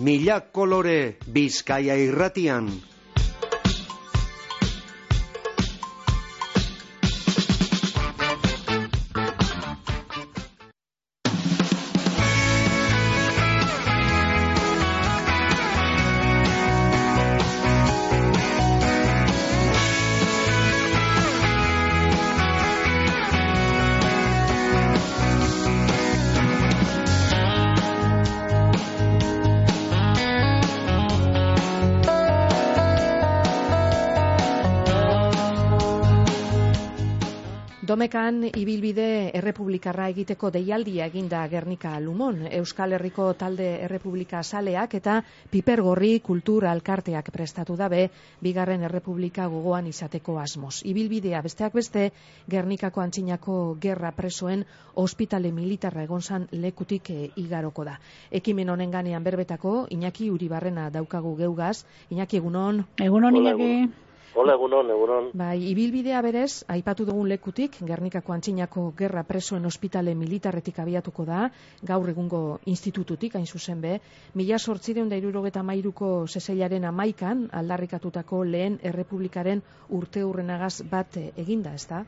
Mila kolore Bizkaia irratian. Domekan ibilbide errepublikarra egiteko deialdia eginda Gernika Lumon, Euskal Herriko talde errepublika saleak eta pipergorri kultur alkarteak prestatu dabe bigarren errepublika gogoan izateko asmoz. Ibilbidea besteak beste Gernikako antzinako gerra presoen ospitale militarra egon zan lekutik e, igaroko da. Ekimen honen ganean berbetako Iñaki Uribarrena daukagu geugaz. Iñaki egunon. Egunon Iñaki. Hola, egunon, egunon. Bai, ibilbidea berez, aipatu dugun lekutik, Gernikako antzinako gerra presoen ospitale militarretik abiatuko da, gaur egungo institututik, hain zuzen be, mila sortzideun da irurogeta mairuko zezeilaren amaikan, aldarrikatutako lehen errepublikaren urte hurrenagaz bat eginda, ez da?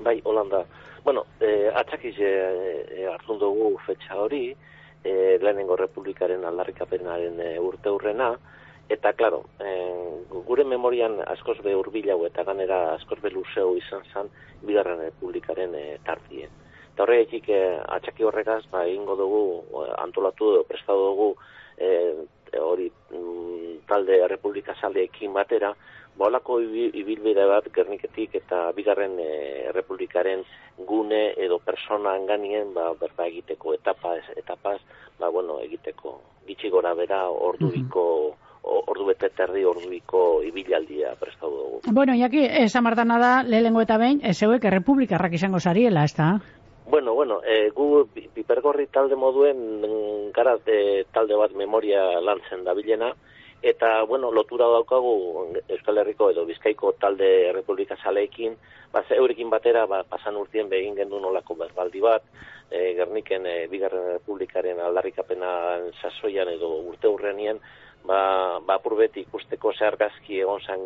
Bai, holanda. Bueno, eh, atxakiz eh, hartun dugu fetxa hori, eh, lehenengo republikaren aldarrikapenaren eh, urte hurrena, Eta, klaro, eh, gure memorian askoz be urbilau eta ganera askoz be luzeu izan zen bigarren republikaren e, tartie. Eta horregatik eh, atxaki horregaz, ba, ingo dugu, eh, antolatu dugu, prestatu dugu, eh, hori mm, talde republika saldeekin batera, bolako ibilbide bat gerniketik eta bigarren e, republikaren gune edo persona ganien ba, berba egiteko etapa, etapaz, ba, bueno, egiteko gitxi gora bera ordubiko ordu bete terdi orduiko ibilaldia prestatu dugu. Bueno, jaki, esan martana da, lehengo eta behin, zeuek errepublikarrak izango zariela, ez da? Bueno, bueno, e, gu pipergorri talde moduen gara e, talde bat memoria lantzen da bilena, eta, bueno, lotura daukagu Euskal Herriko edo Bizkaiko talde errepublika saleekin, ba, eurekin batera, ba, pasan urtien begin gendu nolako berbaldi bat, e, Gerniken e, Bigarren Republikaren aldarrikapena sasoian edo urte hurrenien, ba, ba apurbet ikusteko ze argazki egon zen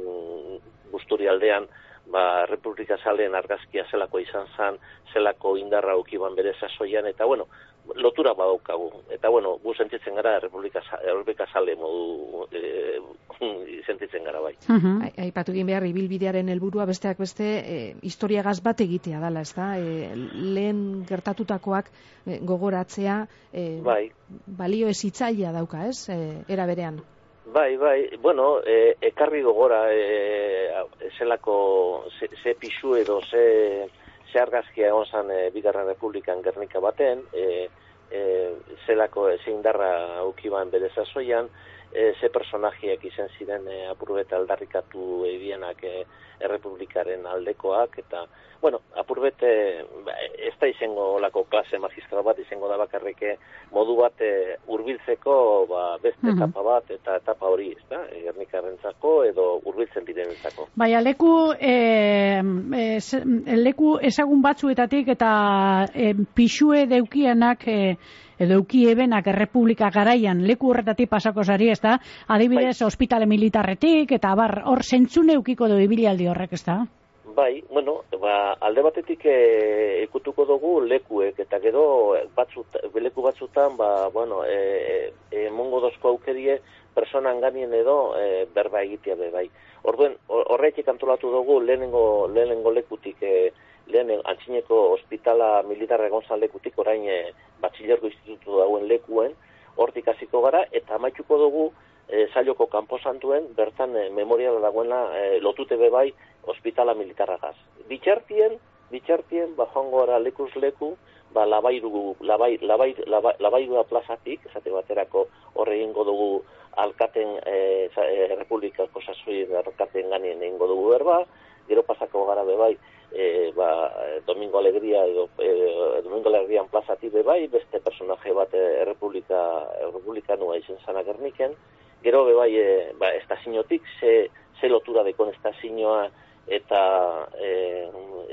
gusturi aldean, ba, Republika Zaleen argazkia zelako izan zen, zelako indarra ukiban bere sasoian, eta bueno, lotura badaukagu. Eta bueno, gu sentitzen gara Republika, Republika Zale modu e, sentitzen gara bai. Uh -huh. Aipatu egin behar, ibilbidearen helburua besteak beste, e, historia gaz bat egitea dala, ez da? E, lehen gertatutakoak e, gogoratzea, e, bai. balio ez itzaia dauka, ez? E, era berean. Bai, bai, bueno, e, ekarri gogora, e, zelako, ze, ze pixu edo, ze, ze argazkia egon zan e, Bigarren Republikan Gernika baten, e, e, zelako zein darra aukiban bere zazoian, e, ze personajiak izan ziren e, apurbeta aldarrikatu ebienak e, errepublikaren aldekoak, eta, bueno, apurbete ba, ez da izango olako klase magistral bat, izango da bakarrike modu bat e, urbiltzeko ba, beste mm etapa bat, eta etapa hori, ez da, ernikarrentzako edo urbiltzen direnentzako. Bai, leku, e, e, leku ezagun batzuetatik eta e, pixue deukianak e, edo euki ebenak errepublika garaian leku horretatik pasako zari, ez da? Adibidez, bai. ospitale militarretik, eta bar, hor zentzune eukiko du ibilialdi horrek, ez da? Bai, bueno, ba, alde batetik e, ikutuko dugu lekuek, eta gero batzut, leku batzutan, ba, bueno, e, e, mongo dozko aukerie personan ganien edo e, berba egitea be, bai. Orduen, horretik antolatu dugu lehenengo, lehenengo lekutik e, lehen antzineko ospitala militarra egon lekutik, orain e, batxilergo institutu dauen lekuen, hortik hasiko gara, eta amaituko dugu e, zailoko kanposantuen, bertan e, memoriala dagoena e, lotute bebai ospitala militarragaz. Bitxartien, bitxartien, ba joango gara lekuz leku, ba labairu, labai, labai, labai, labairua plazatik, esate baterako horre egingo dugu alkaten e, e, republikako sasoi alkaten ganien egingo dugu berba, gero pasako gara bebai, e, ba, Domingo Alegria edo e, Domingo Alegrian plazati bai, beste personaje bat errepublika, errepublikanua izen zana gerniken, gero bebai, e, ba, estazinotik, ze, ze lotura dekon estazinoa eta e,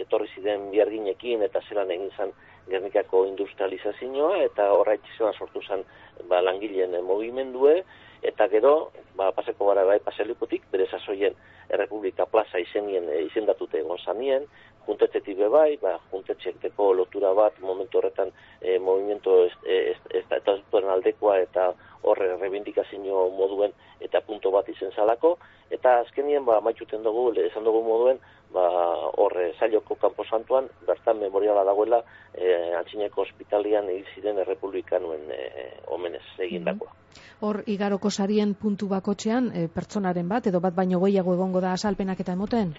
etorri ziren biarginekin eta zelan egin zen Gernikako industrializazioa eta horra sortu zen ba, langileen mogimendue eta gero ba, paseko gara bai paselikutik bere sasoien Errepublika Plaza izenien izendatute egon zanien, juntetzetik bebai, ba, juntetxekteko lotura bat momentu horretan e, movimento ez, ez, ez, ez, aldekoa eta horre rebindikazio moduen eta punto bat izen zalako, eta azkenien ba, maitxuten dugu, esan dugu moduen, ba, horre zailoko kanpo santuan, bertan memoriala dagoela, e, antxineko hospitalian egiziren errepublikanuen e, omenez egin dagoa. Hor, igaroko sarien puntu bakotxean, e, pertsonaren bat, edo bat baino goiago egongo da asalpenak eta emoten?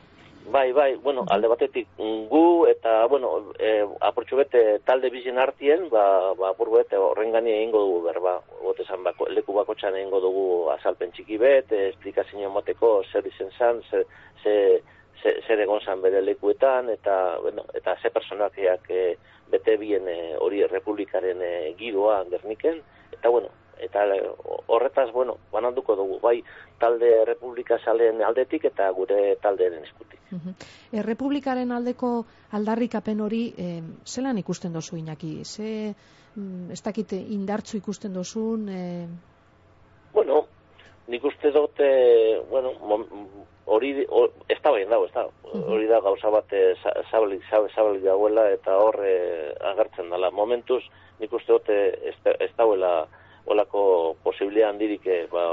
Bai, bai, bueno, alde batetik gu eta, bueno, e, aportxo bete talde bizien artien, ba, ba apur bete horren gani egingo dugu berba, gote zan bako, leku bako txan egingo dugu azalpen txiki bet, e, esplikazio mateko zer izen zan, zer, zer, egon zan bere lekuetan, eta, bueno, eta ze personakiak e, bete bien e, hori republikaren e, giroa gerniken, eta, bueno, eta horretaz, bueno, bananduko dugu, bai, talde Republika Salen aldetik eta gure taldearen eskutik. Uh Errepublikaren aldeko aldarrikapen hori, eh, zelan ikusten dozu inaki? Ze, mm, ez dakit, indartzu ikusten dozun? Eh... Bueno, nik uste dute, bueno, hori, ez da bain dago, ez da, hori da gauza bat zabalik, zabalik dagoela eta horre agertzen dela. Momentuz, nik uste dute ez dauela olako posibilea handirik e, ba,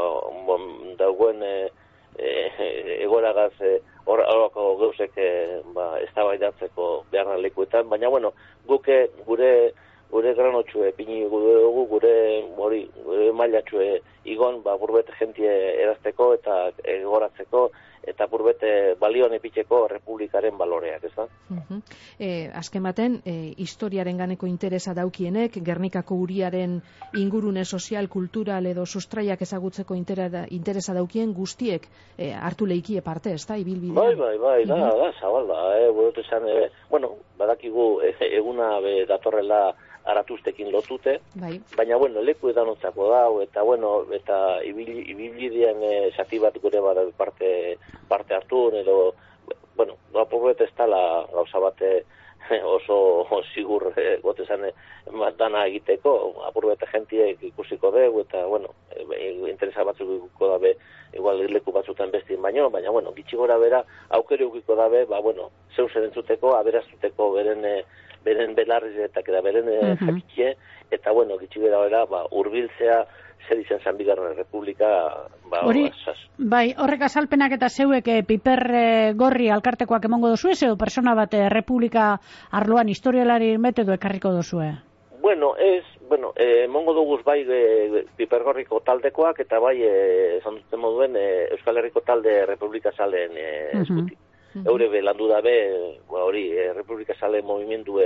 dagoen e, e, egoragaz e, horako gauzek e, ba, ez da behar lekuetan, baina bueno, guke gure gure granotxue pini dugu gure hori gure mailatxue igon ba burbete jentie erazteko eta egoratzeko eta burbete balioan epitzeko republikaren baloreak, ez da? Uh azken baten, e, historiaren ganeko interesa daukienek, Gernikako uriaren ingurune sozial, kultural edo sustraiak ezagutzeko interesa daukien guztiek e, hartu leikie parte, ez da, ibilbide? Bai, bai, bai, da, da, zabalda, eh, esan, e, bueno, badakigu e, eguna be, datorrela aratuztekin lotute, bai. baina, bueno, leku edan ontzako da, eta, bueno, eta ibilbidean e, zati bat gure bat parte, parte hartu, edo, bueno, no apurret ez tala gauza bate oso sigur e, gote zan e, dana egiteko, apurret jentiek ikusiko dugu, eta, bueno, e, interesa batzuk ikuko dabe, igual leku batzutan bestin baino, baina, bueno, gitsi gora bera, aukere ukiko dabe, ba, bueno, zeu zer entzuteko, aberaztuteko beren beren belarriz eta beren uh -huh. eta bueno, gitsi bera ba, urbiltzea zer izan zan bigarren republika ba, Hori, bai, horrek azalpenak eta zeuek e, piper e, gorri alkartekoak emongo dozu edo persona bat e, republika arloan historialari metodo ekarriko dozu Bueno, ez, bueno, eh, mongo duguz bai e, pipergorriko taldekoak eta bai, esan duten moduen, Euskal Herriko talde Republika Salen e, eskutik. -hmm. Eure be landu dabe, ba hori, e, Republika Sale movimendu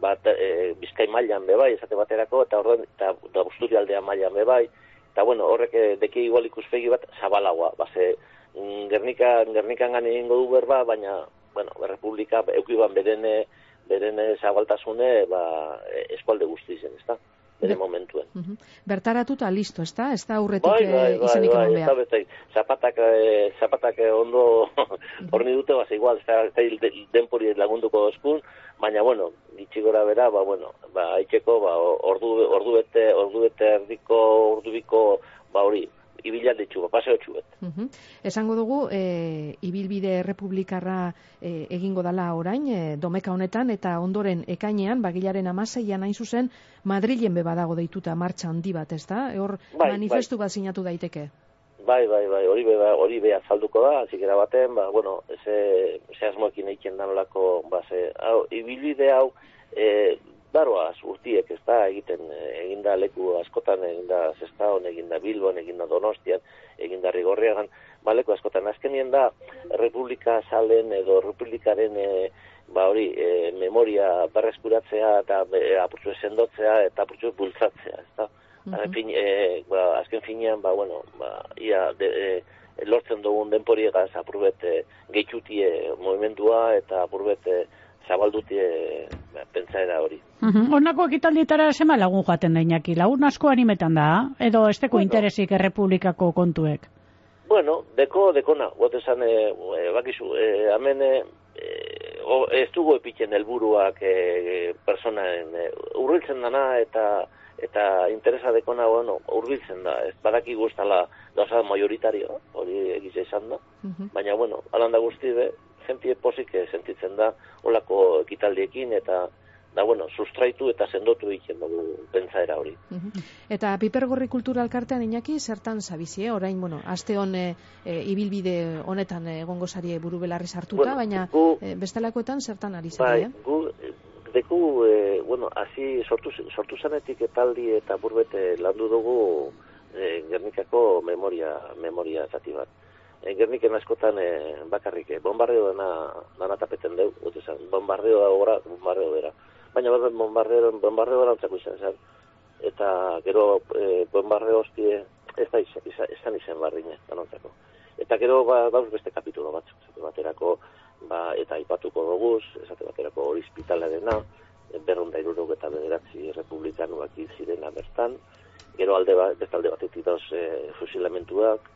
bat e, Bizkai mailan be bai, esate baterako eta orden eta da Busturi aldea mailan be bai. Ta bueno, horrek e, deki igual ikuspegi bat zabalagoa, ba se mm, Gernika Gernikan gan egingo du berba, baina bueno, Republika eukiban berene berene zabaltasune ba e, eskualde guztien, ezta? Bere momentuen. Uh -huh. Bertaratuta listo, ez da? Ez da aurretik bai, bai, eh, izanik bai, bai, bai, bai, zapatak, eh, zapatak eh, ondo horni dute, baz, igual, ez da denpori lagunduko eskun, baina, bueno, ditxi gora bera, ba, bueno, ba, haitxeko, ba, ordu, ordu bete, ordu bete erdiko, ordu biko, ba, hori, ibilalde txuba, paseo txubet. Uh Esango dugu, e, ibilbide republikarra e, egingo dala orain, e, domeka honetan, eta ondoren ekainean, bagilaren amaseian hain zuzen, Madrilen beba dago deituta martxa handi bat, ez da? Hor bai, manifestu bai. bat sinatu daiteke. Bai, bai, bai, hori beba, hori beha zalduko da, zikera baten, ba, bueno, ze, ze asmoekin eiken danolako, ba, ze, hau, ibilbide hau, e, daroaz urtiek ez da egiten eginda leku askotan eginda zestaon, eginda bilbon, eginda donostian, eginda rigorriagan, ba leku askotan azkenien da republika salen edo republikaren e, ba hori e, memoria berreskuratzea eta e, apurtzu sendotzea eta apurtzu bultzatzea, ez da? fin, e, ba, azken finean, ba, bueno, ba, ia, de, e, lortzen dugun denporiegaz apurbet e, gehitutie movimentua eta apurbet e, zabaldutie pentsaera hori. Uh Honako ekitaldietara sema lagun joaten da inaki, lagun asko animetan da, edo esteko bueno, interesik errepublikako kontuek? Bueno, deko, dekona, gote esan, e, bakizu, e, hemen e, o, ez dugu epitzen helburuak e, personaen e, urbiltzen dana eta eta interesa dekona, bueno, urbiltzen da, ez badaki guztala gauza majoritario, hori egize izan da, Mhm. baina, bueno, alanda guzti be, jentie posik eh, sentitzen da, olako ekitaldiekin, eta, da, bueno, sustraitu eta sendotu egiten dugu pentsaera hori. Eta Pipergorri Kultura Alkartean inaki zertan zabizie, orain, bueno, aste hon e, ibilbide honetan egongo sarie buru belarri sartuta, Bueno, baina gu- e, bestelakoetan zertan ari Bai, zarie? gu, deku, e, bueno, hasi sortu, sortu zanetik etaldi eta burbete landu dugu e, Gernikako memoria, memoria zati bat. E, Gerniken askotan e, bakarrik, e, bombardeo dana, dana tapeten deu, gute zan, bombardeo da gora, bombardeo bera. Baina bat bombardeo, bombardeo erantzako izan zen. Eta gero e, bombardeo hostie, ez da izan, izan, izan barrine, danontzako. Eta gero ba, dauz beste kapitulo batzuk, esate baterako, ba, eta aipatuko doguz, esate baterako hori hospitalarena, berrunda irurok eta bederatzi republikanuak hil zirena bertan, gero alde ba, beste alde batetik dauz e, fusilamentuak,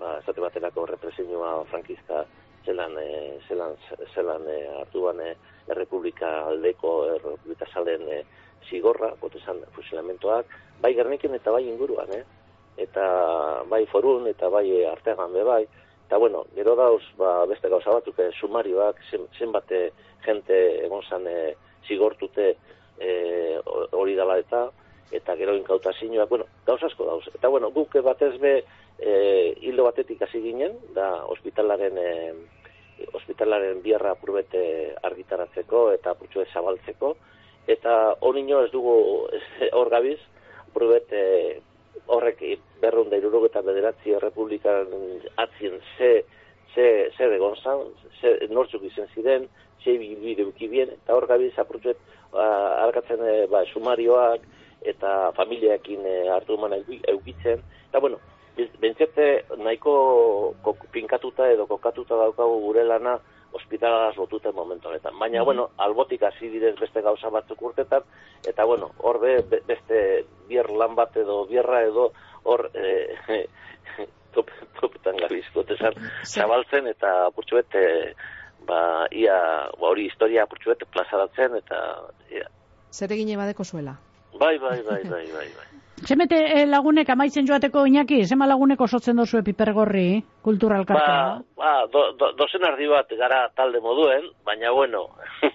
ba, esate baterako represioa frankista zelan, e, zelan, zelan e, hartuan e, errepublika aldeko, errepublika salen e, zigorra, botezan fusilamentoak, bai gerniken eta bai inguruan, eh? eta bai forun eta bai artegan be bai, eta bueno, gero dauz ba, beste gauza batzuk sumarioak, zen, zenbat jente egon zan e, zigortute e, hori dala eta, eta gero inkautazioak, bueno, gauza asko dauz. Eta bueno, guk batez be e, hildo batetik hasi ginen, da ospitalaren e, ospitalaren biarra apurbete argitaratzeko eta apurtxue zabaltzeko, eta honino ez dugu hor gabiz, apurbete horrek berrun da irurok eta bederatzi errepublikan atzien ze, ze, ze egon zan, ze nortzuk izen ziren, ze bide ukibien, eta hor gabiz apurtxuet arkatzen e, ba, sumarioak eta familiaekin e, hartu eman euki- eukitzen, eta bueno, bentsete nahiko pinkatuta edo kokatuta daukagu gure lana ospitalagaz lotuten momentu honetan. Baina, bueno, albotik hasi direz beste gauza batzuk urtetan, eta, bueno, hor be, be- beste bier lan bat edo bierra edo hor e, top, topetan gabiz, gotezan, zabaltzen eta purtsuet, e, ba, ia, ba, hori historia purtsuet plazaratzen, eta, ia, Zer egine badeko zuela? bai, bai, bai, bai, bai, bai. Zemete eh, lagunek amaitzen joateko Iñaki, zema lagunek osotzen dozu Pipergorri kultura Ba, ba do, do, dozen ardi bat gara talde moduen, baina bueno,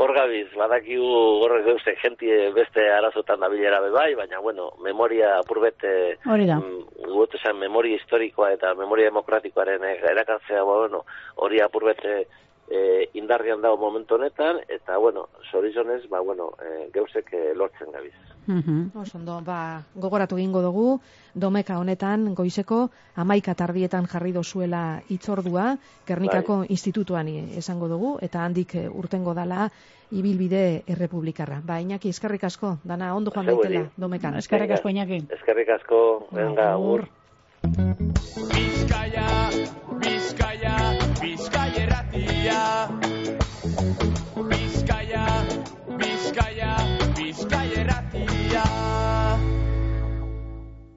hor gabiz, badakigu horrek gauze jentie beste arazotan dabilera be bai, baina bueno, memoria apurbete, Hori da. mm, esan memoria historikoa eta memoria demokratikoaren eh, erakartzea, ba, bueno, hori apurbete eh, indarrian dago momentu honetan, eta bueno, zorizonez, ba, bueno, geuzek eh, lortzen gabiz. Mhm. Oso ondo, ba, gogoratu egingo dugu, domeka honetan goizeko amaika tardietan jarri dozuela itzordua, Gernikako institutuan i- esango dugu, eta handik eh, urtengo dala ibilbide errepublikarra. Ba, Iñaki, eskerrik asko, dana ondo joan daitela, domekan. Eskerrik asko Iñaki. Eskerrik asko, venga, Agur.